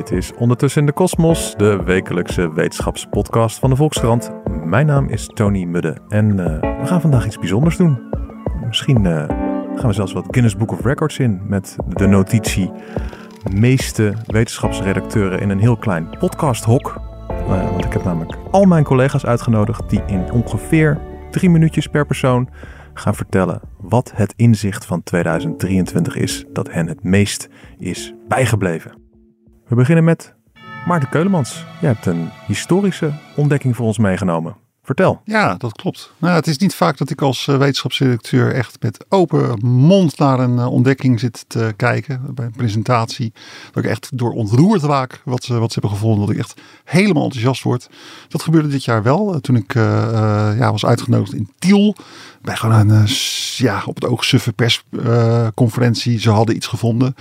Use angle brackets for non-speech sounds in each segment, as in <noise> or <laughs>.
Dit is Ondertussen in de Kosmos, de wekelijkse wetenschapspodcast van de Volkskrant. Mijn naam is Tony Mudde en uh, we gaan vandaag iets bijzonders doen. Misschien uh, gaan we zelfs wat Guinness Book of Records in met de notitie meeste wetenschapsredacteuren in een heel klein podcasthok. Uh, want ik heb namelijk al mijn collega's uitgenodigd die in ongeveer drie minuutjes per persoon gaan vertellen wat het inzicht van 2023 is dat hen het meest is bijgebleven. We beginnen met Maarten Keulemans. Je hebt een historische ontdekking voor ons meegenomen. Vertel. Ja, dat klopt. Nou, het is niet vaak dat ik als uh, wetenschapsredacteur echt met open mond naar een uh, ontdekking zit te kijken bij een presentatie. Dat ik echt door ontroerd raak wat ze, wat ze hebben gevonden. Dat ik echt helemaal enthousiast word. Dat gebeurde dit jaar wel. Uh, toen ik ja, was uitgenodigd in Tiel. Bij gewoon een ja, op het oog suffe persconferentie. ze hadden iets gevonden.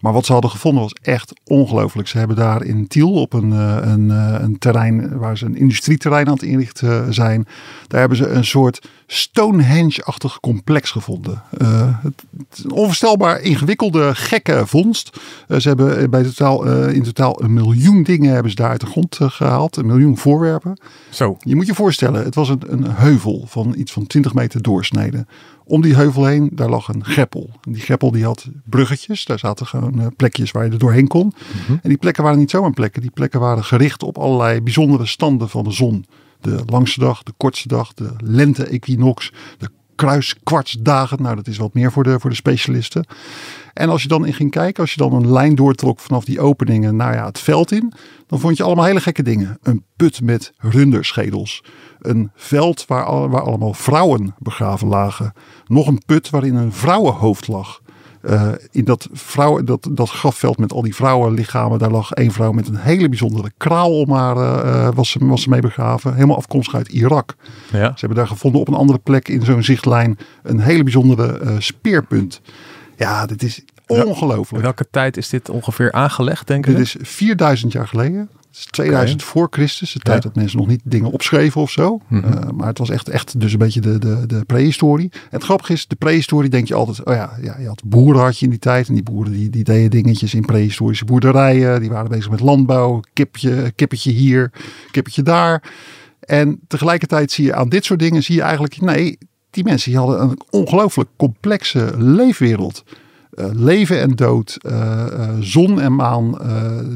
Maar wat ze hadden gevonden was echt ongelooflijk. Ze hebben daar in Tiel op een, een, een terrein waar ze een industrieterrein aan het inrichten zijn. Daar hebben ze een soort Stonehenge-achtig complex gevonden. Uh, het, een onvoorstelbaar ingewikkelde, gekke vondst. Uh, ze hebben bij totaal, uh, in totaal een miljoen dingen hebben ze daar uit de grond gehaald. Een miljoen voorwerpen. Zo. Je moet je voorstellen, het was een, een heuvel van iets van 20 meter doorsneden. Om die heuvel heen, daar lag een greppel. En die greppel die had bruggetjes. Daar zaten gewoon plekjes waar je er doorheen kon. Mm -hmm. En die plekken waren niet zomaar plekken. Die plekken waren gericht op allerlei bijzondere standen van de zon. De langste dag, de kortste dag, de lente-equinox, de kruiskwartsdagen. Nou, dat is wat meer voor de, voor de specialisten. En als je dan in ging kijken, als je dan een lijn doortrok vanaf die openingen naar ja, het veld in, dan vond je allemaal hele gekke dingen. Een put met runderschedels. Een veld waar, waar allemaal vrouwen begraven lagen. Nog een put waarin een vrouwenhoofd lag. Uh, in dat, vrouw, dat, dat grafveld met al die vrouwenlichamen, daar lag één vrouw met een hele bijzondere kraal om haar, uh, was, ze, was ze mee begraven. Helemaal afkomstig uit Irak. Ja. Ze hebben daar gevonden op een andere plek in zo'n zichtlijn een hele bijzondere uh, speerpunt. Ja, dit is ongelooflijk. Welke tijd is dit ongeveer aangelegd, denk ik? Dit is 4000 jaar geleden. Het is 2000 okay. voor Christus, de tijd ja. dat mensen nog niet dingen opschreven of zo. Mm -hmm. uh, maar het was echt, echt dus een beetje de, de, de prehistorie. En het grappige is, de prehistorie denk je altijd, oh ja, ja, je had boeren had je in die tijd. En die boeren die, die deden dingetjes in prehistorische boerderijen. Die waren bezig met landbouw, kipje, kippetje hier, kippetje daar. En tegelijkertijd zie je aan dit soort dingen, zie je eigenlijk, nee, die mensen die hadden een ongelooflijk complexe leefwereld. Uh, leven en dood, uh, uh, zon en maan,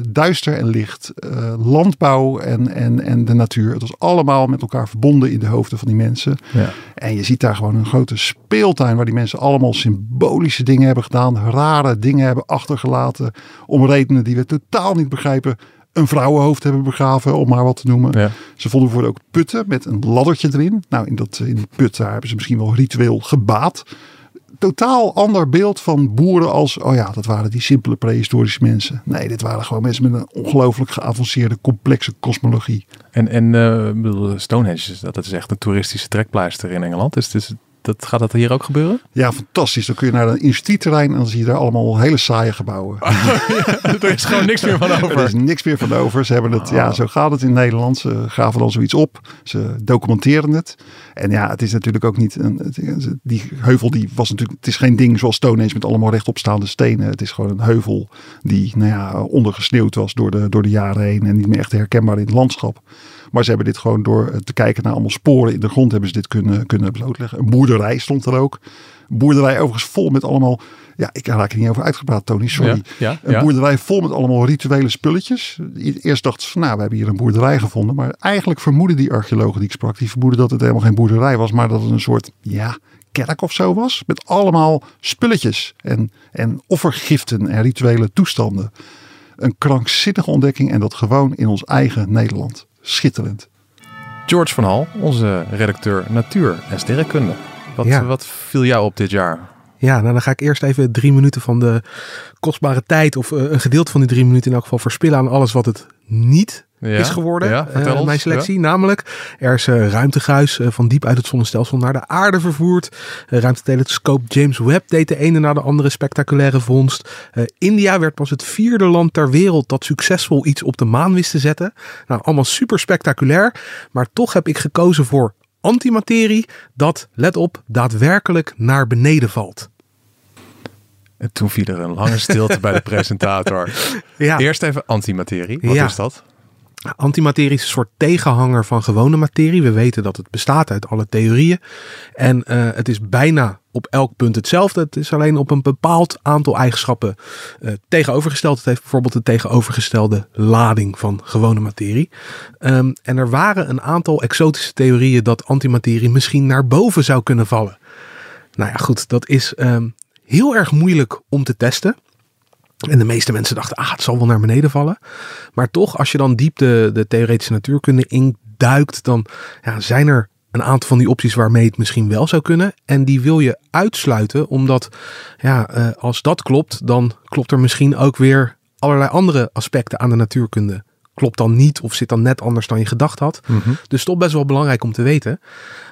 duister en licht, landbouw en, en, en de natuur. Het was allemaal met elkaar verbonden in de hoofden van die mensen. Ja. En je ziet daar gewoon een grote speeltuin waar die mensen allemaal symbolische dingen hebben gedaan, rare dingen hebben achtergelaten om redenen die we totaal niet begrijpen een vrouwenhoofd hebben begraven, om maar wat te noemen. Ja. Ze vonden bijvoorbeeld ook putten met een laddertje erin. Nou, in, dat, in die put daar hebben ze misschien wel ritueel gebaat. Totaal ander beeld van boeren als, oh ja, dat waren die simpele prehistorische mensen. Nee, dit waren gewoon mensen met een ongelooflijk geavanceerde, complexe kosmologie. En, en uh, Stonehenge, dat is echt een toeristische trekpleister in Engeland. Dus, dus dat, gaat dat hier ook gebeuren? Ja, fantastisch. Dan kun je naar een industrieterrein en dan zie je daar allemaal hele saaie gebouwen. <laughs> er is gewoon niks meer van over. <laughs> Er is niks meer van over. Ze hebben het, ja, zo gaat het in Nederland. Ze gaven dan zoiets op. Ze documenteren het. En ja, het is natuurlijk ook niet, een, die heuvel die was natuurlijk, het is geen ding zoals Stonehenge met allemaal rechtopstaande stenen. Het is gewoon een heuvel die, nou ja, ondergesneeuwd was door de, door de jaren heen en niet meer echt herkenbaar in het landschap. Maar ze hebben dit gewoon door te kijken naar allemaal sporen in de grond hebben ze dit kunnen, kunnen blootleggen. Een boerderij stond er ook. Boerderij overigens vol met allemaal, ja ik raak er niet over uitgepraat Tony, sorry. Ja, ja, een boerderij vol met allemaal rituele spulletjes. Eerst dachten ze van nou we hebben hier een boerderij gevonden. Maar eigenlijk vermoeden die archeologen die ik sprak, die vermoeden dat het helemaal geen boerderij was. Maar dat het een soort, ja kerk of zo was. Met allemaal spulletjes en, en offergiften en rituele toestanden. Een krankzinnige ontdekking en dat gewoon in ons eigen Nederland. Schitterend. George van Hal, onze redacteur natuur en sterrenkunde. Wat, Ja. wat viel jou op dit jaar? Ja, nou dan ga ik eerst even drie minuten van de kostbare tijd, of eh, een gedeelte van die drie minuten in elk geval, verspillen aan alles wat het niet Ja? is geworden. Ja, vertel ons. mijn selectie. Namelijk, er is eh, ruimteguis van diep uit het zonnestelsel naar de aarde vervoerd. Uh, ruimtetelescoop James Webb deed de ene na de andere spectaculaire vondst. India werd pas het vierde land ter wereld dat succesvol iets op de maan wist te zetten. Nou, allemaal super spectaculair. Maar toch heb ik gekozen voor antimaterie dat, let op, daadwerkelijk naar beneden valt. En toen viel er een lange stilte bij de <laughs> presentator. Ja. Eerst even antimaterie. Wat Ja. is dat? Antimaterie is een soort tegenhanger van gewone materie. We weten dat het bestaat uit alle theorieën. En eh, het is bijna op elk punt hetzelfde. Het is alleen op een bepaald aantal eigenschappen eh, tegenovergesteld. Het heeft bijvoorbeeld de tegenovergestelde lading van gewone materie. Ehm, en er waren een aantal exotische theorieën dat antimaterie misschien naar boven zou kunnen vallen. Nou ja, goed, dat is ehm, heel erg moeilijk om te testen. En de meeste mensen dachten, ah, het zal wel naar beneden vallen. Maar toch, als je dan diep de, de theoretische natuurkunde induikt, dan ja, zijn er een aantal van die opties waarmee het misschien wel zou kunnen. En die wil je uitsluiten, omdat ja, eh, als dat klopt, dan klopt er misschien ook weer allerlei andere aspecten aan de natuurkunde. Klopt dan niet of zit dan net anders dan je gedacht had. Dus toch best wel belangrijk om te weten.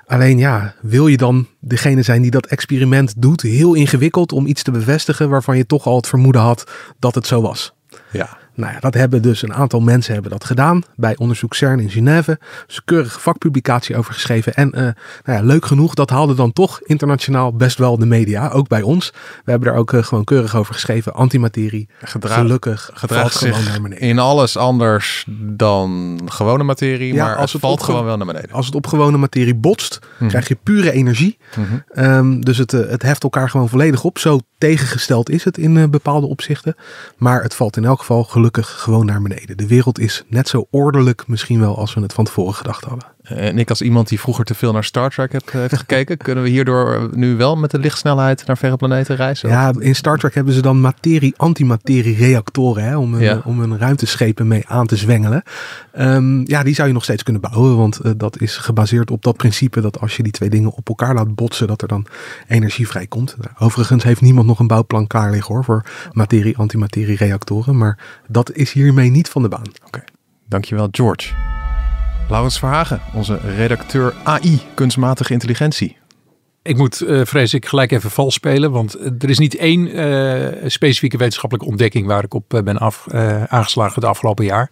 Alleen ja, wil je dan degene zijn die dat experiment doet, heel ingewikkeld om iets te bevestigen waarvan je toch al het vermoeden had dat het zo was. Ja. Nou ja, dat hebben dus een aantal mensen hebben dat gedaan bij onderzoek CERN in Genève. Dus een keurige vakpublicatie over geschreven. En eh, nou ja, leuk genoeg, dat haalde dan toch internationaal best wel de media, ook bij ons. We hebben daar ook eh, gewoon keurig over geschreven. Antimaterie, Gedra- gelukkig, valt Gedraagt gewoon zich naar beneden. in alles anders dan gewone materie, Ja, maar als het valt gewoon wel naar beneden. Als het op gewone materie botst, Mhm. krijg je pure energie. Mhm. Ehm, dus het, eh, het heft elkaar gewoon volledig op. Zo tegengesteld is het in bepaalde opzichten. Maar het valt in elk geval gelukkig gewoon naar beneden. De wereld is net zo ordelijk misschien wel als we het van tevoren gedacht hadden. En ik als iemand die vroeger te veel naar Star Trek heb, heeft gekeken, <laughs> kunnen we hierdoor nu wel met de lichtsnelheid naar verre planeten reizen? Ja, in Star Trek hebben ze dan materie-antimaterie reactoren hè, om, hun, Ja. om hun ruimteschepen mee aan te zwengelen. Ehm, ja, die zou je nog steeds kunnen bouwen, want eh, dat is gebaseerd op dat principe dat als je die twee dingen op elkaar laat botsen, dat er dan energie vrijkomt. Nou, overigens heeft niemand nog een bouwplan klaar liggen hoor, voor materie-antimaterie reactoren, maar dat is hiermee niet van de baan. Dankjewel, George. Laurens Verhagen, onze redacteur AI, kunstmatige intelligentie. Ik moet, eh, vrees ik, gelijk even vals spelen. Want er is niet één eh, specifieke wetenschappelijke ontdekking waar ik op eh, ben af, aangeslagen het afgelopen jaar.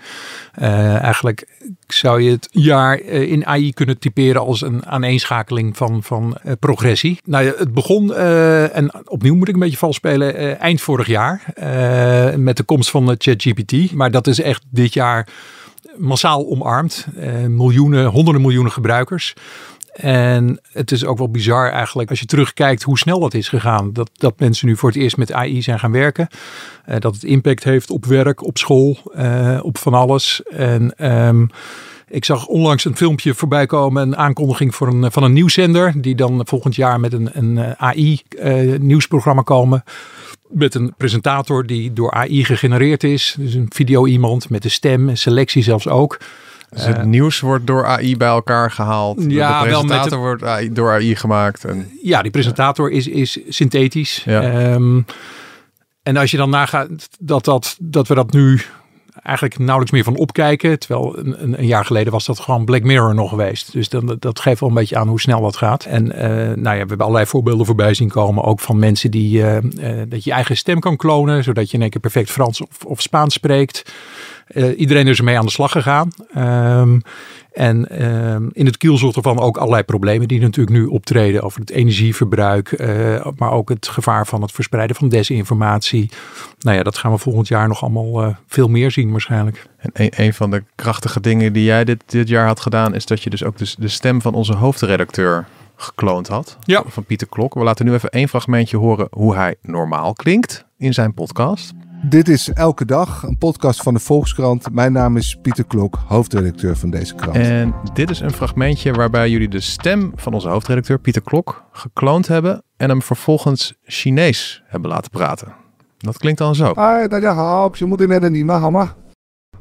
Eigenlijk zou je het jaar in AI kunnen typeren als een aaneenschakeling van, van progressie. Nou het begon, en opnieuw moet ik een beetje vals spelen, eind vorig jaar. met de komst van ChatGPT. Maar dat is echt dit jaar massaal omarmd. Eh, miljoenen, honderden miljoenen gebruikers. En het is ook wel bizar eigenlijk als je terugkijkt hoe snel dat is gegaan. Dat, dat mensen nu voor het eerst met AI zijn gaan werken. Eh, dat het impact heeft op werk, op school, eh, op van alles. En ehm, ik zag onlangs een filmpje voorbij komen, een aankondiging voor een, van een nieuwszender. Die dan volgend jaar met een, een AI-nieuwsprogramma komen. Met een presentator die door AI gegenereerd is. Dus een video iemand met de stem en selectie zelfs ook. Dus het nieuws wordt door AI bij elkaar gehaald. ja, de wel presentator de- wordt AI, door AI gemaakt. En, Ja, die presentator is, is synthetisch. Ja. Ehm, en als je dan nagaat dat, dat, dat we dat nu eigenlijk nauwelijks meer van opkijken. Terwijl een, een, jaar geleden was dat gewoon Black Mirror nog geweest. Dus dan, dat geeft wel een beetje aan hoe snel dat gaat. En eh, nou ja, we hebben allerlei voorbeelden voorbij zien komen. Ook van mensen die eh, eh, dat je eigen stem kan klonen. Zodat je in één keer perfect Frans of, of Spaans spreekt. Eh, iedereen is ermee aan de slag gegaan. Ehm, en ehm, in het kielzog ervan ook allerlei problemen die natuurlijk nu optreden over het energieverbruik, eh, maar ook het gevaar van het verspreiden van desinformatie. Nou ja, dat gaan we volgend jaar nog allemaal eh, veel meer zien waarschijnlijk. en een, een van de krachtige dingen die jij dit, dit jaar had gedaan, is dat je dus ook de, de stem van onze hoofdredacteur gekloond had. Ja. Van Pieter Klok. We laten nu even één fragmentje horen hoe hij normaal klinkt in zijn podcast. Dit is Elke Dag, een podcast van de Volkskrant. Mijn naam is Pieter Klok, hoofdredacteur van deze krant. En dit is een fragmentje waarbij jullie de stem van onze hoofdredacteur Pieter Klok gekloond hebben en hem vervolgens Chinees hebben laten praten. Dat klinkt dan zo. 嗨，大家好，屏幕对面的你们好吗？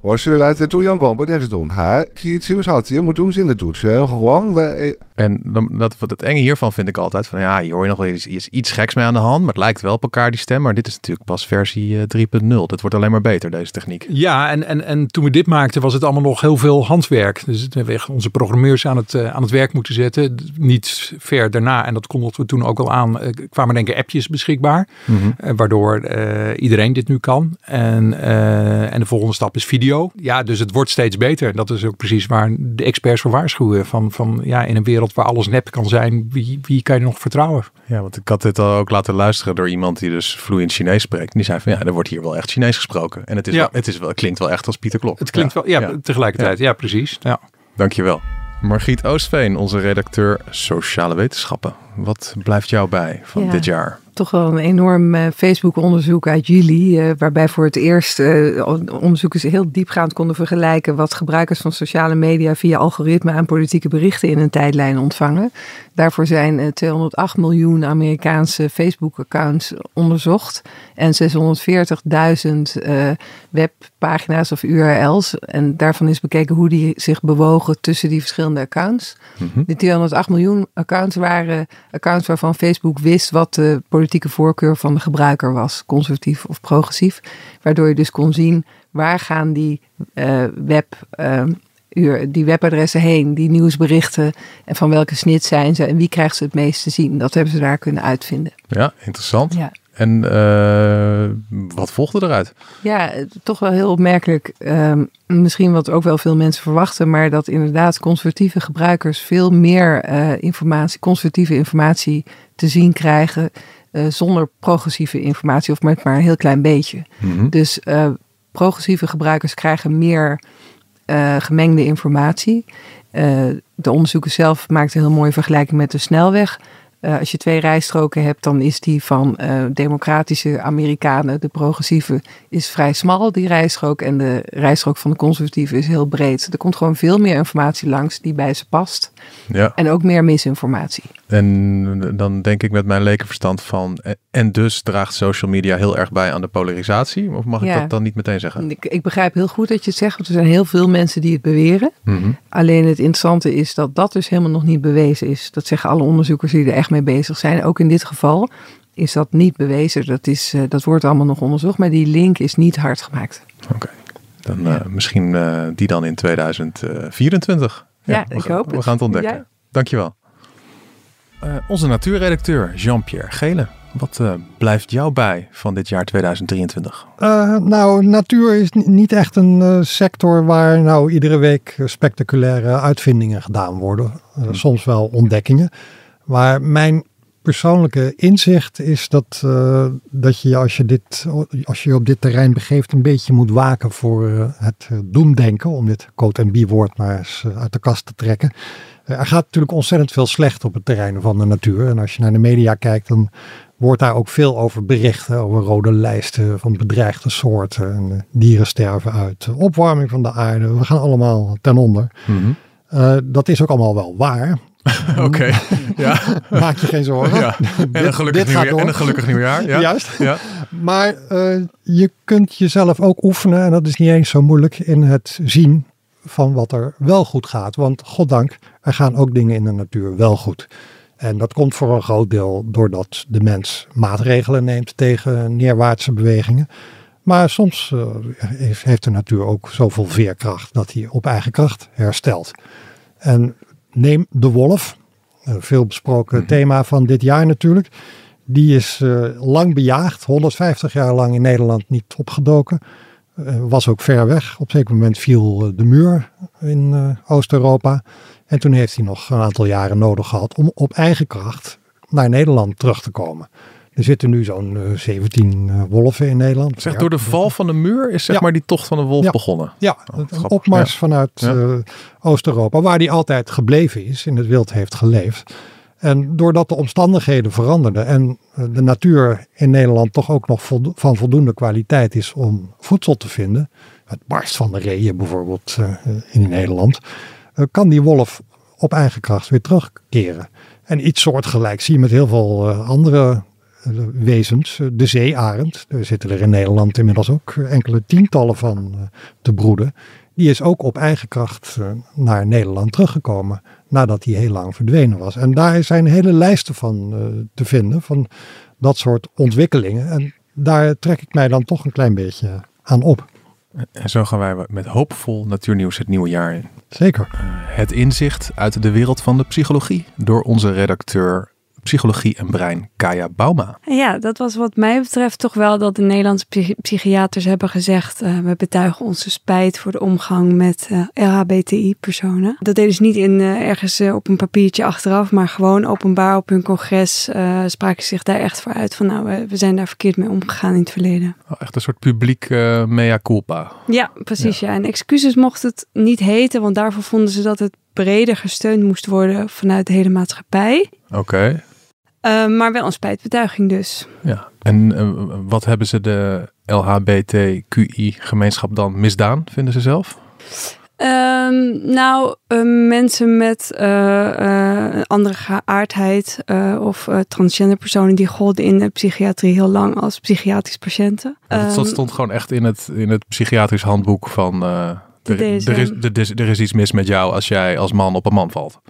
我是来自中央广播电视总台第七少节目中心的主持人黄伟。 En dan, dat, wat het enge hiervan vind ik altijd van ja, hier hoor je nog wel eens iets, iets geks mee aan de hand, maar het lijkt wel op elkaar die stem. Maar dit is natuurlijk pas versie eh, 3.0. Dit wordt alleen maar beter, deze techniek. Ja, en, en, en toen we dit maakten was het allemaal nog heel veel handwerk. Dus we hebben echt onze programmeurs aan het, eh, aan het werk moeten zetten. Niet ver daarna, en dat kondigden we toen ook al aan, eh, kwamen denk ik appjes beschikbaar. Eh, waardoor eh, iedereen dit nu kan. En, eh, en de volgende stap is video. Ja, dus het wordt steeds beter. Dat is ook precies waar de experts voor waarschuwen. Van, van ja, in een wereld wereld waar alles nep kan zijn, wie, wie kan je nog vertrouwen? Ja, want ik had dit al ook laten luisteren door iemand die dus vloeiend Chinees spreekt. En die zei van ja, er wordt hier wel echt Chinees gesproken. En het, is Ja. wel, het, is wel, het klinkt wel echt als Pieter Klok. Het klinkt Ja. wel, ja, Ja. tegelijkertijd, ja, precies. Ja. Dankjewel. Margriet Oostveen, onze redacteur Sociale Wetenschappen. Wat blijft jou bij van Ja. dit jaar? Toch wel een enorm eh, Facebook-onderzoek uit juli, eh, waarbij voor het eerst eh, onderzoekers heel diepgaand konden vergelijken wat gebruikers van sociale media via algoritme aan politieke berichten in een tijdlijn ontvangen. Daarvoor zijn eh, 208 miljoen Amerikaanse Facebook-accounts onderzocht en 640.000 eh, webpagina's of URL's. En daarvan is bekeken hoe die zich bewogen tussen die verschillende accounts. Mhm. De 208 miljoen accounts waren accounts waarvan Facebook wist wat de politieke voorkeur van de gebruiker was, conservatief of progressief. Waardoor je dus kon zien waar gaan die eh, web. eh, die webadressen heen, die nieuwsberichten en van welke snit zijn ze en wie krijgt ze het meest te zien. Dat hebben ze daar kunnen uitvinden. Ja, interessant. Ja. En eh, wat volgde eruit? Ja, toch wel heel opmerkelijk. ehm, misschien wat ook wel veel mensen verwachten, maar dat inderdaad conservatieve gebruikers veel meer eh, informatie, conservatieve informatie te zien krijgen. eh, zonder progressieve informatie of met maar een heel klein beetje. Mhm. Dus progressieve gebruikers krijgen meer gemengde informatie. De onderzoeker zelf maakt een heel mooie vergelijking met de snelweg. Eh, als je twee rijstroken hebt, dan is die van eh, democratische Amerikanen, de progressieve, is vrij smal, die rijstrook. En de rijstrook van de conservatieve is heel breed. Er komt gewoon veel meer informatie langs die bij ze past. Ja, En ook meer misinformatie. En dan denk ik met mijn lekenverstand van... eh, En dus draagt social media heel erg bij aan de polarisatie? Of mag ik Ja. dat dan niet meteen zeggen? Ik, ik begrijp heel goed dat je het zegt, want er zijn heel veel mensen die het beweren. Mhm. Alleen het interessante is dat dat dus helemaal nog niet bewezen is. Dat zeggen alle onderzoekers die er echt mee bezig zijn. Ook in dit geval is dat niet bewezen. Dat, is, eh, dat wordt allemaal nog onderzocht, maar die link is niet hard gemaakt. Oké, dan eh, misschien die dan in 2024. Ja, we ik hoop We het. gaan het ontdekken. Ja. Dankjewel. Eh, onze natuurredacteur Jean-Pierre Gele. Wat eh, blijft jou bij van dit jaar 2023? Eh, nou, natuur is ni- niet echt een sector waar nou iedere week spectaculaire uitvindingen gedaan worden. Eh, Soms wel ontdekkingen. Maar mijn persoonlijke inzicht is dat, dat je als je, dit, als je op dit terrein begeeft een beetje moet waken voor het doemdenken. Om dit code en B-woord maar eens uit de kast te trekken. Er gaat natuurlijk ontzettend veel slecht op het terrein van de natuur. En als je naar de media kijkt, dan wordt daar ook veel over berichten. Over rode lijsten van bedreigde soorten. En eh, dieren sterven uit. Opwarming van de aarde. We gaan allemaal ten onder. Eh, dat is ook allemaal wel waar. <laughs> Oké, <laughs> ja. Maak je geen zorgen. ja. En, een gelukkig dit nieuwjaar, en een gelukkig nieuwjaar. Ja. Juist. Ja. Maar eh, je kunt jezelf ook oefenen, en dat is niet eens zo moeilijk, in het zien van wat er wel goed gaat. Want goddank, er gaan ook dingen in de natuur wel goed. En dat komt voor een groot deel doordat de mens maatregelen neemt tegen neerwaartse bewegingen. Maar soms eh, heeft- de natuur ook zoveel veerkracht dat hij op eigen kracht herstelt. En neem de wolf, een veel besproken thema van dit jaar natuurlijk. Die is eh, lang bejaagd, 150 jaar lang in Nederland niet opgedoken. Eh, was ook ver weg. Op een zeker moment viel eh, de muur in eh, Oost-Europa. En toen heeft hij nog een aantal jaren nodig gehad om op eigen kracht naar Nederland terug te komen. Er zitten nu zo'n eh, 17 eh, wolven in Nederland. Zeg, door de val van de muur is zeg Ja. maar die tocht van de wolf Ja. begonnen. Ja, Oh, een opmars Ja. vanuit Oost-Europa, waar die altijd gebleven is, in het wild heeft geleefd. En doordat de omstandigheden veranderden en eh, de natuur in Nederland toch ook nog van voldoende kwaliteit is om voedsel te vinden, het barst van de reeën bijvoorbeeld eh, in Nederland, eh, kan die wolf op eigen kracht weer terugkeren. En iets soortgelijks zie je met heel veel eh, andere eh, wezens. Eh, De zeearend, er zitten er in Nederland inmiddels ook enkele tientallen van eh, te broeden. Die is ook op eigen kracht eh, naar Nederland teruggekomen nadat hij heel lang verdwenen was. En daar zijn hele lijsten van eh, te vinden, van dat soort ontwikkelingen. En daar trek ik mij dan toch een klein beetje aan op. En zo gaan wij met hoopvol natuurnieuws het nieuwe jaar in. Zeker. Het inzicht uit de wereld van de psychologie door onze redacteur psychologie en brein, Kaya Bauma. Ja, dat was wat mij betreft toch wel dat de Nederlandse psychi- psychiaters hebben gezegd... eh, we betuigen onze spijt voor de omgang met eh, LHBTI-personen. Dat deden ze niet in, eh, ergens op een papiertje achteraf... maar gewoon openbaar op hun congres spraken ze zich daar echt voor uit... van nou, we, we zijn daar verkeerd mee omgegaan in het verleden. Oh, echt een soort publiek mea culpa. Ja, precies. Ja. En excuses mocht het niet heten... want daarvoor vonden ze dat het breder gesteund moest worden... vanuit de hele maatschappij. Oké. Eh, maar wel een spijtbetuiging dus. Ja. En eh, wat hebben ze de LHBTQI-gemeenschap dan misdaan, vinden ze zelf? Ehm, nou, eh, mensen met een andere geaardheid of transgender personen die golden in de psychiatrie heel lang als psychiatrische patiënten. Het Ehm, stond gewoon echt in het, in het psychiatrisch handboek van... De er, er, is, er, is, er is iets mis met jou als jij als man op een man valt.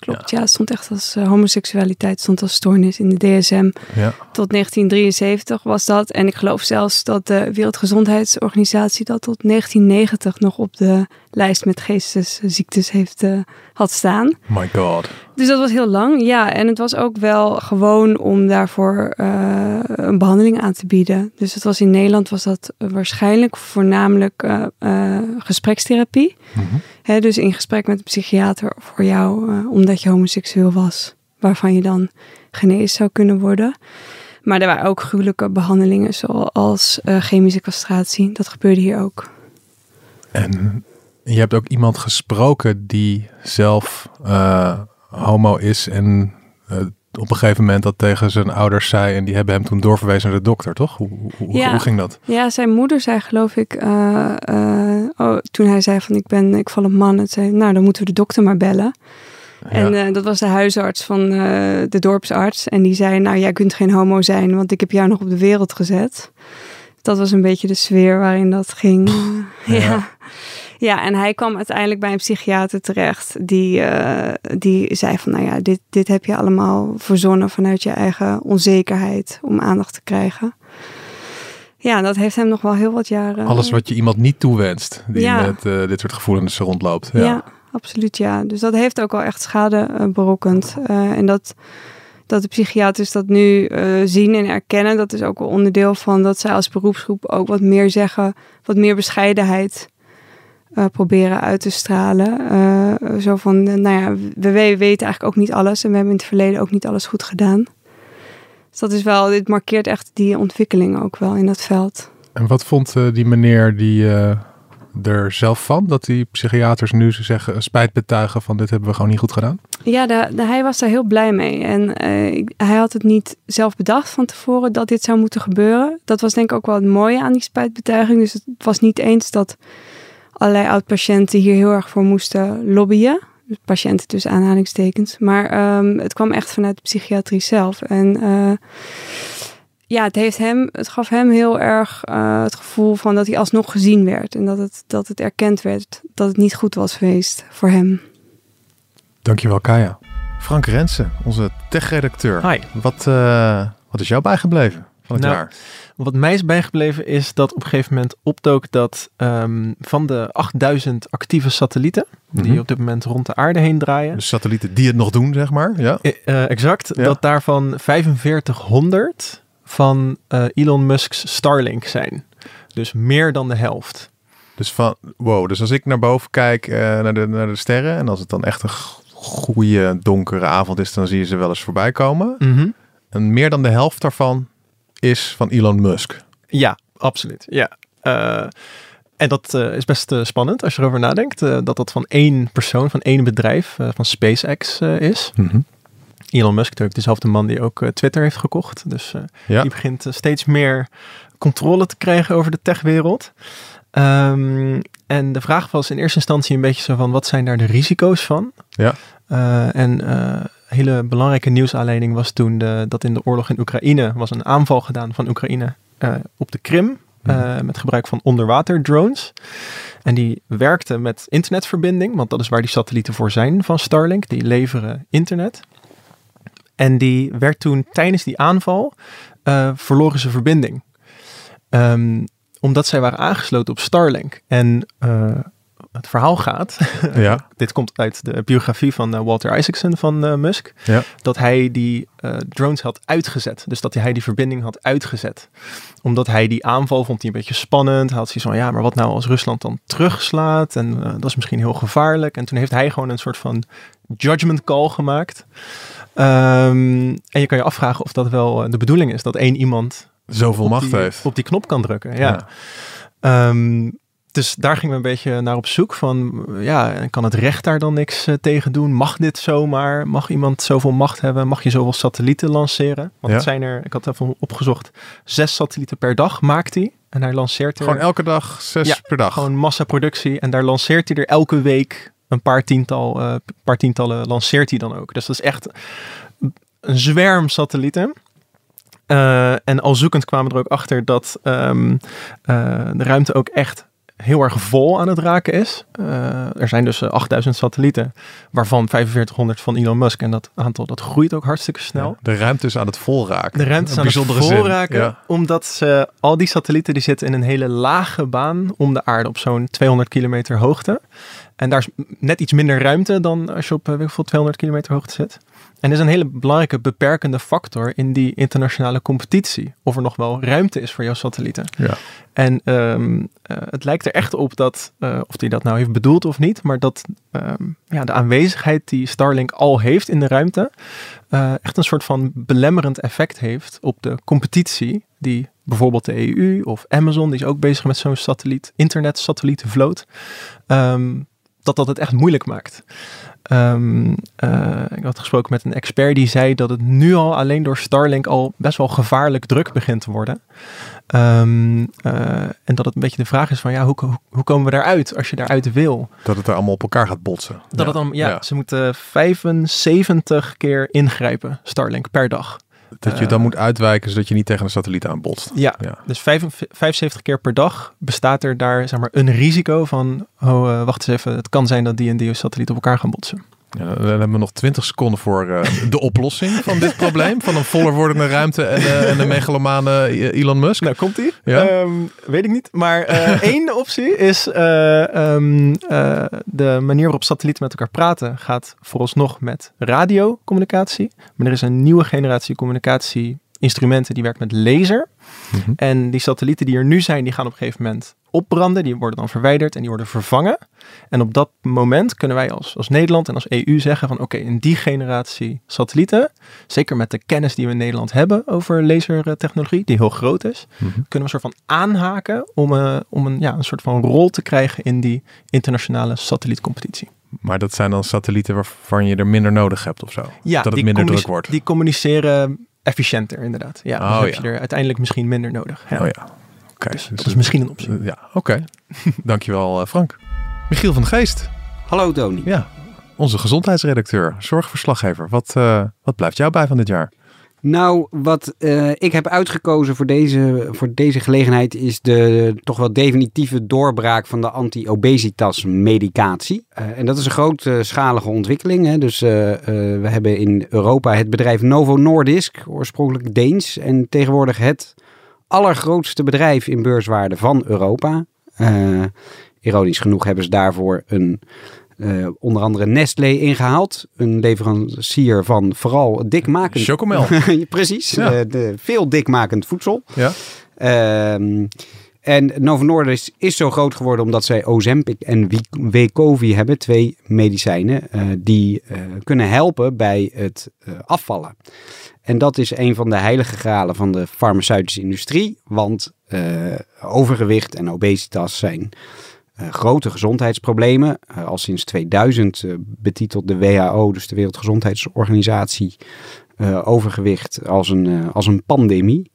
Klopt, ja. het stond echt als eh, homoseksualiteit, stond als stoornis in de DSM. Ja. Tot 1973 was dat. En ik geloof zelfs dat de Wereldgezondheidsorganisatie dat tot 1990 nog op de lijst met geestesziektes heeft, eh, had staan. My god. Dus dat was heel lang, ja. En het was ook wel gewoon om daarvoor eh, een behandeling aan te bieden. Dus het was in Nederland was dat waarschijnlijk voornamelijk eh, gesprekstherapie. Mhm. Hè, dus in gesprek met een psychiater voor jou, omdat je homoseksueel was. Waarvan je dan genezen zou kunnen worden. Maar er waren ook gruwelijke behandelingen, zoals chemische castratie. Dat gebeurde hier ook. En je hebt ook iemand gesproken die zelf eh, homo is en eh, op een gegeven moment dat tegen zijn ouders zei en die hebben hem toen doorverwezen naar de dokter, toch? Hoe, hoe, Ja. hoe ging dat? Ja, zijn moeder zei geloof ik, eh, oh, toen hij zei van ik ben, ik val op man. Het zei, nou dan moeten we de dokter maar bellen. En dat was de huisarts van de dorpsarts. En die zei, nou jij kunt geen homo zijn, want ik heb jou nog op de wereld gezet. Dat was een beetje de sfeer waarin dat ging. <laughs> Ja. ja. Ja. en hij kwam uiteindelijk bij een psychiater terecht. Die, eh, die zei van, nou ja, dit, dit heb je allemaal verzonnen vanuit je eigen onzekerheid om aandacht te krijgen. Ja, dat heeft hem nog wel heel wat jaren. Alles wat je iemand niet toewenst, die Ja. met eh, dit soort gevoelens rondloopt. Ja. Ja. absoluut ja. Dus dat heeft ook wel echt schade eh, berokkend. En dat, dat de psychiaters dat nu zien en erkennen, dat is ook wel onderdeel van dat zij als beroepsgroep ook wat meer zeggen, wat meer bescheidenheid eh, proberen uit te stralen. Eh, zo van, eh, nou ja, we, we weten eigenlijk ook niet alles en we hebben in het verleden ook niet alles goed gedaan. Dus dat is wel, dit markeert echt die ontwikkeling ook wel in dat veld. En wat vond die meneer die er zelf van? Dat die psychiaters nu zeggen, spijt betuigen van dit hebben we gewoon niet goed gedaan? Ja, de, de- hij was daar heel blij mee. En ik- hij had het niet zelf bedacht van tevoren dat dit zou moeten gebeuren. Dat was denk ik ook wel het mooie aan die spijtbetuiging. Dus het was niet eens dat allerlei oud-patiënten hier heel erg voor moesten lobbyen. Dus Patiënten tussen aanhalingstekens. Maar ehm, het kwam echt vanuit de psychiatrie zelf. En eh, ja, het, heeft hem, het gaf hem heel erg eh, het gevoel van dat hij alsnog gezien werd. En dat het, dat het erkend werd dat het niet goed was geweest voor hem. Dankjewel Kaya. Frank Rensen, onze tech-redacteur. Hi. Wat, eh, wat is jou bijgebleven van het Nou, jaar? Wat mij is bijgebleven is dat op een gegeven moment opdook dat ehm, van de 8000 actieve satellieten die Mhm. op dit moment rond de aarde heen draaien, De satellieten die het nog doen, zeg maar. Ja. eh, eh, exact, Ja. dat daarvan 4500 van eh, Elon Musk's Starlink zijn. Dus meer dan de helft. Dus van, wow, dus als ik naar boven kijk naar, de, naar de sterren en als het dan echt een goede donkere avond is, dan zie je ze wel eens voorbij komen. Mhm. En meer dan de helft daarvan is van Elon Musk. Ja, absoluut. Ja. Eh, en dat eh, is best eh, spannend als je erover nadenkt. dat dat van één persoon, van één bedrijf, van SpaceX is. Elon Musk natuurlijk dezelfde man die ook Twitter heeft gekocht. Dus Ja. die begint steeds meer controle te krijgen over de techwereld. Ehm, en de vraag was in eerste instantie een beetje zo van, wat zijn daar de risico's van? Ja. En hele belangrijke nieuwsaanleiding was toen de, dat in de oorlog in Oekraïne was een aanval gedaan van Oekraïne eh, op de Krim. eh, met gebruik van onderwaterdrones. En die werkte met internetverbinding, want dat is waar die satellieten voor zijn van Starlink. Die leveren internet. En die werd toen tijdens die aanval eh, verloren ze verbinding. Ehm, omdat zij waren aangesloten op Starlink. En het verhaal gaat, <laughs> Ja. dit komt uit de biografie van eh, Walter Isaacson van eh, Musk, Ja. dat hij die eh, drones had uitgezet. Dus dat hij die verbinding had uitgezet. Omdat hij die aanval vond hij een beetje spannend. Hij had zoiets van, ja, maar wat nou als Rusland dan terugslaat? En dat is misschien heel gevaarlijk. En toen heeft hij gewoon een soort van judgment call gemaakt. Ehm, en je kan je afvragen of dat wel de bedoeling is, dat één iemand Zoveel macht die, heeft. op die knop kan drukken. Ja. Ja. Ehm, dus daar gingen we een beetje naar op zoek van, ja, kan het recht daar dan niks eh, tegen doen? Mag dit zomaar? Mag iemand zoveel macht hebben? Mag je zoveel satellieten lanceren? Want Ja. het zijn er, ik had even opgezocht, zes satellieten per dag maakt hij. En hij lanceert er Gewoon elke dag zes Ja, per dag. gewoon massaproductie. En daar lanceert hij er elke week een paar, tiental, eh, paar tientallen lanceert hij dan ook. Dus dat is echt een zwerm satellieten. Eh, en al zoekend kwamen we er ook achter dat ehm, eh, de ruimte ook echt heel erg vol aan het raken is. Eh, er zijn dus eh, 8000 satellieten, waarvan 4500 van Elon Musk. En dat aantal dat groeit ook hartstikke snel. Ja, de ruimte is aan het volraken. De ruimte is aan het volraken, Ja. omdat ze, al die satellieten die zitten in een hele lage baan om de aarde op zo'n 200 kilometer hoogte. En daar is net iets minder ruimte dan als je op eh, ik veel, 200 kilometer hoogte zit. En is een hele belangrijke beperkende factor in die internationale competitie. Of er nog wel ruimte is voor jouw satellieten. Ja. En ehm, eh, het lijkt er echt op dat, eh, of hij dat nou heeft bedoeld of niet, maar dat ehm, ja, de aanwezigheid die Starlink al heeft in de ruimte, eh, echt een soort van belemmerend effect heeft op de competitie die bijvoorbeeld de EU of Amazon, die is ook bezig met zo'n satelliet, internet-satellietenvloot, ehm, dat dat het echt moeilijk maakt. Ehm, eh, ik had gesproken met een expert die zei dat het nu al alleen door Starlink al best wel gevaarlijk druk begint te worden. Ehm, eh, en dat het een beetje de vraag is van ja, hoe, hoe, hoe komen we daaruit als je daaruit wil? Dat het er allemaal op elkaar gaat botsen. Dat het dan, ja, ze moeten 75 keer ingrijpen, Starlink, per dag. Dat je dan moet uitwijken zodat je niet tegen een satelliet aanbotst. Ja, Ja. dus vijf- 75 keer per dag bestaat er daar zeg maar, een risico van, oh eh, wacht eens even, het kan zijn dat die en die satelliet op elkaar gaan botsen. Ja, dan hebben we nog 20 seconden voor eh, de oplossing van dit probleem. Van een voller wordende ruimte en, eh, en de megalomane eh, Elon Musk. Nou, komt die? Ja? weet ik niet. Maar eh, één optie is eh, ehm, eh, de manier waarop satellieten met elkaar praten gaat vooralsnog met radiocommunicatie. Maar er is een nieuwe generatie communicatie-instrumenten die werkt met laser. Mhm. En die satellieten die er nu zijn, die gaan op een gegeven moment opbranden. Die worden dan verwijderd en die worden vervangen. En op dat moment kunnen wij als, als Nederland en als EU zeggen van oké, in die generatie satellieten, zeker met de kennis die we in Nederland hebben over lasertechnologie, die heel groot is, Mhm. kunnen we een soort van aanhaken om, eh, om een, ja, een soort van rol te krijgen in die internationale satellietcompetitie. Maar dat zijn dan satellieten waarvan je er minder nodig hebt of zo. Ja, dat het minder druk wordt. Die communiceren efficiënter inderdaad. Ja, Oh, dan heb ja. je er uiteindelijk misschien minder nodig. Ja. Oh ja. Oké. Dus dus dat is misschien een optie. ja, oké. <laughs> Dankjewel eh, Frank. Michiel van de Geest. Hallo Tony. Ja, onze gezondheidsredacteur, zorgverslaggever. Wat, eh, wat blijft jou bij van dit jaar? Nou, wat eh, ik heb uitgekozen voor deze, voor deze gelegenheid is de toch wel definitieve doorbraak van de anti-obesitas medicatie. Eh, en dat is een grootschalige ontwikkeling. Hè. Dus eh, eh, we hebben in Europa het bedrijf Novo Nordisk, oorspronkelijk Deens. En tegenwoordig het allergrootste bedrijf in beurswaarde van Europa. Eh, ironisch genoeg hebben ze daarvoor een eh, onder andere Nestlé ingehaald. Een leverancier van vooral dikmakend... Chocomel. <laughs> Precies, Ja. eh, de, veel dikmakend voedsel. Ja. Ehm, en Novo Nordisk is zo groot geworden omdat zij Ozempic en Wegovy hebben. Twee medicijnen eh, die kunnen helpen bij het afvallen. En dat is een van de heilige gralen van de farmaceutische industrie. Want overgewicht en obesitas zijn grote gezondheidsproblemen. Eh, al sinds 2000 eh, betitelt de WHO, dus de Wereldgezondheidsorganisatie, eh, overgewicht als een, eh, als een pandemie.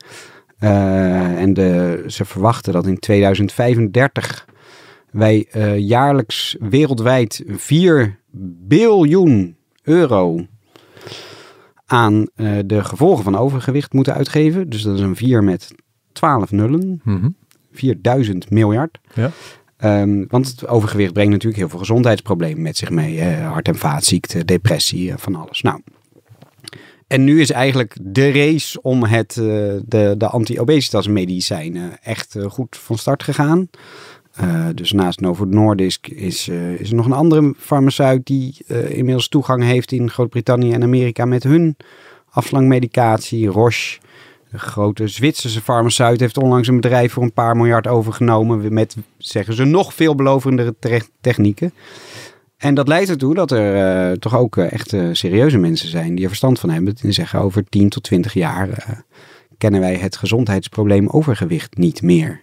Eh, en de, ze verwachten dat in 2035 wij eh, jaarlijks wereldwijd 4 biljoen euro aan eh, de gevolgen van overgewicht moeten uitgeven. Dus dat is een 4 met 12 nullen. Mhm. 4000 miljard. Ja. Ehm, want het overgewicht brengt natuurlijk heel veel gezondheidsproblemen met zich mee. hart- en vaatziekten, depressie, eh, van alles. Nou, en nu is eigenlijk de race om het, eh, de, de anti-obesitas medicijnen echt eh, goed van start gegaan. Uh, dus naast Novo Nordisk is, uh, is er nog een andere farmaceut die uh, inmiddels toegang heeft in Groot-Brittannië en Amerika met hun afslankmedicatie. Roche, grote Zwitserse farmaceut, heeft onlangs een bedrijf voor een paar miljard overgenomen met, zeggen ze, nog veelbelovendere technieken. En dat leidt ertoe dat er toch ook echt serieuze mensen zijn die er verstand van hebben. En zeggen over 10 tot 20 jaar kennen wij het gezondheidsprobleem overgewicht niet meer.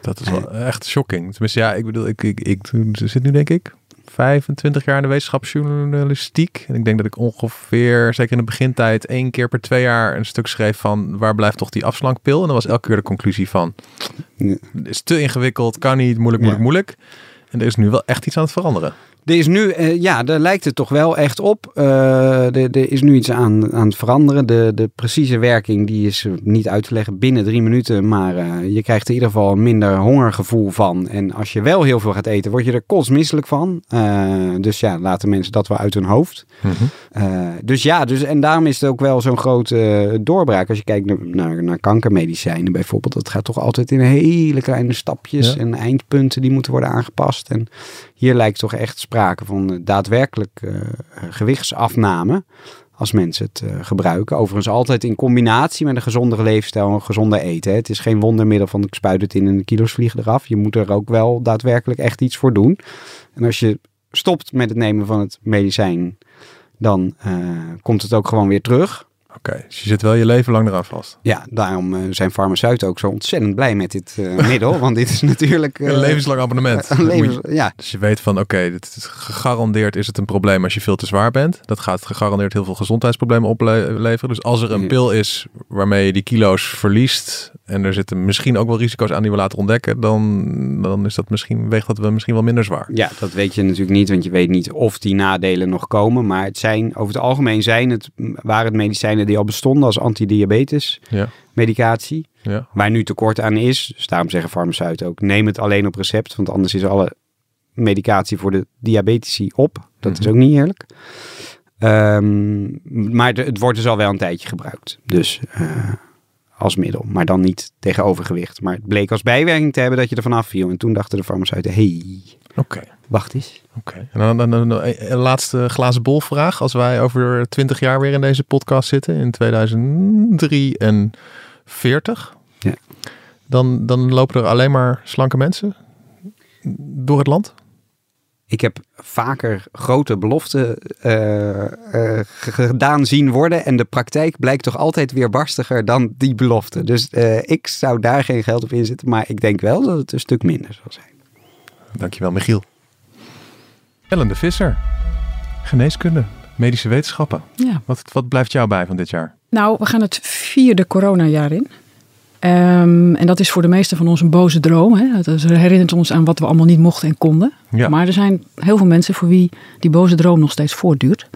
Dat is wel echt shocking. Tenminste, ja, ik bedoel, ik, ik, ik zit nu denk ik 25 jaar in de wetenschapsjournalistiek. En ik denk dat ik ongeveer, zeker in de begintijd, één keer per twee jaar een stuk schreef van waar blijft toch die afslankpil? En dan was elke keer de conclusie van, het is te ingewikkeld, kan niet, moeilijk, moeilijk, moeilijk. En er is nu wel echt iets aan het veranderen. Er is nu, uh, ja, daar lijkt het toch wel echt op. Uh, er, er, is nu iets aan, aan het veranderen. De, de precieze werking die is niet uit te leggen binnen drie minuten. Maar uh, je krijgt in ieder geval een minder hongergevoel van. En als je wel heel veel gaat eten, word je er kotsmisselijk van. dus ja, laten mensen dat wel uit hun hoofd. Mm -hmm. dus ja, dus, en daarom is het ook wel zo'n grote doorbraak. Als je kijkt naar, naar, naar, kankermedicijnen bijvoorbeeld. Dat gaat toch altijd in hele kleine stapjes. Ja. En eindpunten die moeten worden aangepast. En hier lijkt toch echt sprake van uh, daadwerkelijk uh, gewichtsafname als mensen het uh, gebruiken. Overigens altijd in combinatie met een gezondere leefstijl en gezonder eten. Het is geen wondermiddel van ik spuit het in en de kilo's vliegen eraf. Je moet er ook wel daadwerkelijk echt iets voor doen. En als je stopt met het nemen van het medicijn, dan komt het ook gewoon weer terug. Oké, dus je zit wel je leven lang eraan vast. Ja, daarom uh, zijn farmaceuten ook zo ontzettend blij met dit uh, <laughs> middel. Want dit is natuurlijk... Uh, een levenslang abonnement. Een levens, je, ja. Dus je weet van, oké, okay, gegarandeerd is het een probleem als je veel te zwaar bent. Dat gaat gegarandeerd heel veel gezondheidsproblemen opleveren. Dus als er een pil is waarmee je die kilo's verliest... en er zitten misschien ook wel risico's aan die we laten ontdekken... dan, dan is dat misschien, weegt dat we misschien wel minder zwaar. Ja, dat weet je natuurlijk niet, want je weet niet of die nadelen nog komen. Maar het zijn, over het algemeen zijn het, waren het medicijnen die al bestonden als antidiabetes ja. medicatie. Ja. Waar nu tekort aan is. Dus daarom zeggen farmaceuten ook, neem het alleen op recept. Want anders is alle medicatie voor de diabetici op. Dat mm -hmm. is ook niet eerlijk. Um, maar het wordt dus al wel een tijdje gebruikt. Dus uh, als middel. Maar dan niet tegen overgewicht. Maar het bleek als bijwerking te hebben dat je er vanaf viel. En toen dachten de farmaceuten, hey, Oké. Okay. Wacht eens. Oké. Okay. En dan, dan, dan, een laatste glazen bol vraag. Als wij over 20 jaar weer in deze podcast zitten, in 2043, ja. dan, dan lopen er alleen maar slanke mensen door het land? Ik heb vaker grote beloften uh, uh, gedaan zien worden. En de praktijk blijkt toch altijd weer barstiger dan die belofte. Dus uh, ik zou daar geen geld op inzetten. Maar ik denk wel dat het een stuk minder zal zijn. Dankjewel, Michiel. Ellen de Visser, geneeskunde, medische wetenschappen. Ja. Wat, wat blijft jou bij van dit jaar? Nou, we gaan het vierde coronajaar in. Um, en dat is voor de meesten van ons een boze droom. Hè? Het herinnert ons aan wat we allemaal niet mochten en konden. Ja. Maar er zijn heel veel mensen voor wie die boze droom nog steeds voortduurt.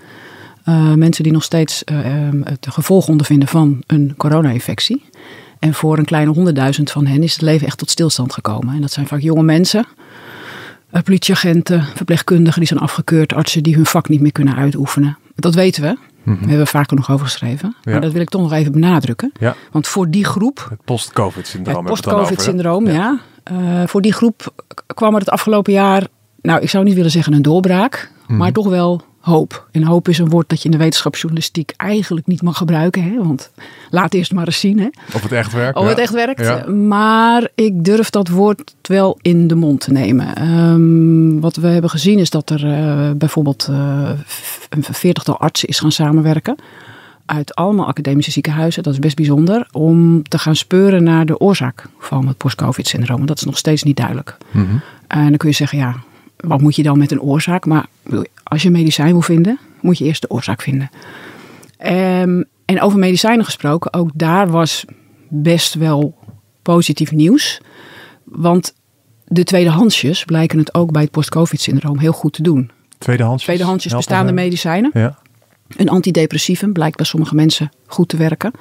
Uh, mensen die nog steeds uh, het gevolg ondervinden van een corona-infectie. En voor een kleine honderdduizend van hen is het leven echt tot stilstand gekomen. En dat zijn vaak jonge mensen, uh, politieagenten, verpleegkundigen die zijn afgekeurd, artsen die hun vak niet meer kunnen uitoefenen. Dat weten we. Daar hebben we vaker nog over geschreven. Ja. Maar dat wil ik toch nog even benadrukken. Ja. Want voor die groep. Het post-COVID-syndroom. Het post-COVID-syndroom, ja. ja. Uh, voor die groep kwam er het afgelopen jaar, nou, ik zou niet willen zeggen een doorbraak, Mhm. maar toch wel hoop. En hoop is een woord dat je in de wetenschapsjournalistiek eigenlijk niet mag gebruiken. Hè? Want laat eerst maar eens zien. Hè? Of het echt werkt. Of ja. het echt werkt. Ja. Maar ik durf dat woord wel in de mond te nemen. Um, wat we hebben gezien is dat er uh, bijvoorbeeld uh, een veertigtal artsen is gaan samenwerken. Uit allemaal academische ziekenhuizen. Dat is best bijzonder. Om te gaan speuren naar de oorzaak van het post-COVID-syndroom. Dat is nog steeds niet duidelijk. Mm -hmm. En dan kun je zeggen, ja, wat moet je dan met een oorzaak? Maar als je medicijn wil vinden, moet je eerst de oorzaak vinden. Um, en over medicijnen gesproken, ook daar was best wel positief nieuws. Want de tweedehandsjes blijken het ook bij het post-COVID-syndroom heel goed te doen. Tweedehandsjes? Tweedehandsjes bestaande medicijnen. Ja. Een antidepressivum blijkt bij sommige mensen goed te werken.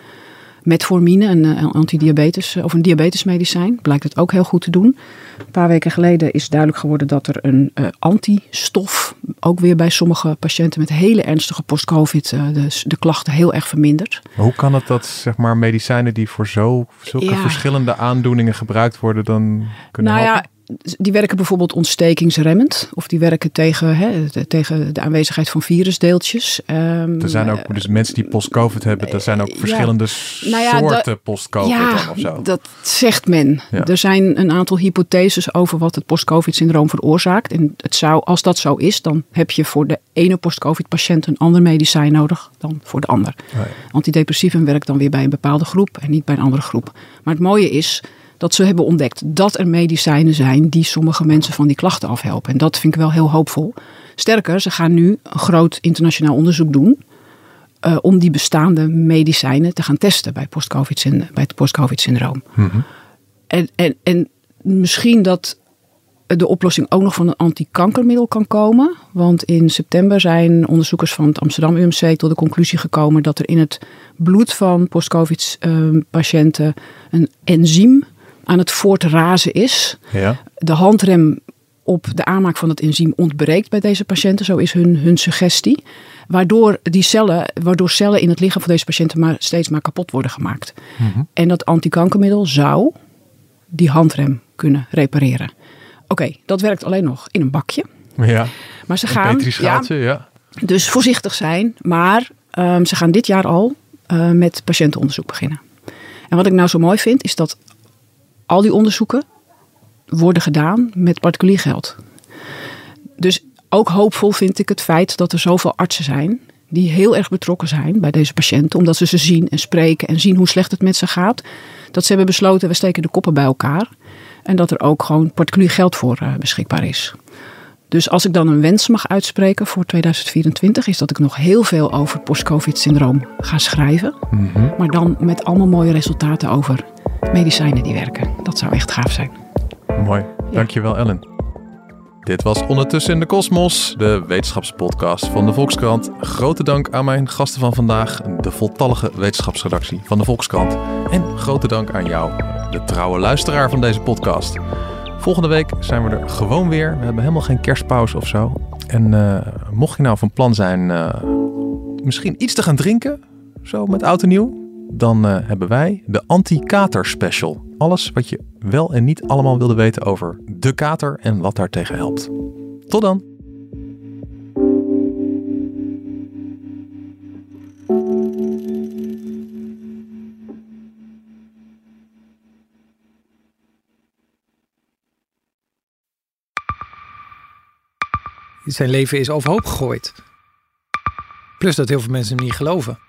Metformine, een, een antidiabetes of een diabetesmedicijn, blijkt het ook heel goed te doen. Een paar weken geleden is duidelijk geworden dat er een uh, antistof ook weer bij sommige patiënten met hele ernstige post-COVID uh, de, de, klachten heel erg vermindert. Maar hoe kan het dat zeg maar medicijnen die voor zo zulke ja. verschillende aandoeningen gebruikt worden dan kunnen nou helpen? Ja, die werken bijvoorbeeld ontstekingsremmend. Of die werken tegen, hè, de, tegen de aanwezigheid van virusdeeltjes. Um, er zijn ook dus mensen die post-covid hebben. Er zijn ook verschillende nou ja, soorten post-covid ja, of zo. dat zegt men. Er zijn een aantal hypotheses over wat het post-covid-syndroom veroorzaakt. En het zou, als dat zo is, dan heb je voor de ene post-covid-patiënt een ander medicijn nodig dan voor de ander. Oh Antidepressivum werkt dan weer bij een bepaalde groep en niet bij een andere groep. Maar het mooie is dat ze hebben ontdekt dat er medicijnen zijn die sommige mensen van die klachten afhelpen. En dat vind ik wel heel hoopvol. Sterker, ze gaan nu een groot internationaal onderzoek doen uh, om die bestaande medicijnen te gaan testen bij, post bij het post-COVID-syndroom. Mhm. en, en, en misschien dat de oplossing ook nog van een antikankermiddel kan komen. Want in september zijn onderzoekers van het Amsterdam UMC tot de conclusie gekomen dat er in het bloed van post-COVID-patiënten ehm, een enzym aan het voortrazen is. Ja. De handrem op de aanmaak van het enzym ontbreekt bij deze patiënten, zo is hun, hun suggestie. Waardoor, die cellen, waardoor cellen in het lichaam van deze patiënten maar steeds maar kapot worden gemaakt. Mhm. En dat antikankermiddel zou die handrem kunnen repareren. Oké, dat werkt alleen nog in een bakje. Ja. Maar ze gaan. Ja, ja. Dus voorzichtig zijn. Maar um, ze gaan dit jaar al uh, met patiëntenonderzoek beginnen. En wat ik nou zo mooi vind, is dat al die onderzoeken worden gedaan met particulier geld. Dus ook hoopvol vind ik het feit dat er zoveel artsen zijn die heel erg betrokken zijn bij deze patiënten, omdat ze ze zien en spreken en zien hoe slecht het met ze gaat. Dat ze hebben besloten, we steken de koppen bij elkaar. En dat er ook gewoon particulier geld voor uh, beschikbaar is. Dus als ik dan een wens mag uitspreken voor 2024, is dat ik nog heel veel over post-COVID-syndroom ga schrijven. Mhm. Maar dan met allemaal mooie resultaten over medicijnen die werken. Dat zou echt gaaf zijn. Mooi. Dankjewel, Ellen. Dit was Ondertussen in de Kosmos, de wetenschapspodcast van de Volkskrant. Grote dank aan mijn gasten van vandaag, de voltallige wetenschapsredactie van de Volkskrant. En grote dank aan jou, de trouwe luisteraar van deze podcast. Volgende week zijn we er gewoon weer. We hebben helemaal geen kerstpauze of zo. En uh, mocht je nou van plan zijn uh, misschien iets te gaan drinken, zo met oud en nieuw, dan uh, hebben wij de anti-kater special. Alles wat je wel en niet allemaal wilde weten over de kater en wat daartegen helpt. Tot dan! Zijn leven is overhoop gegooid. Plus dat heel veel mensen hem niet geloven.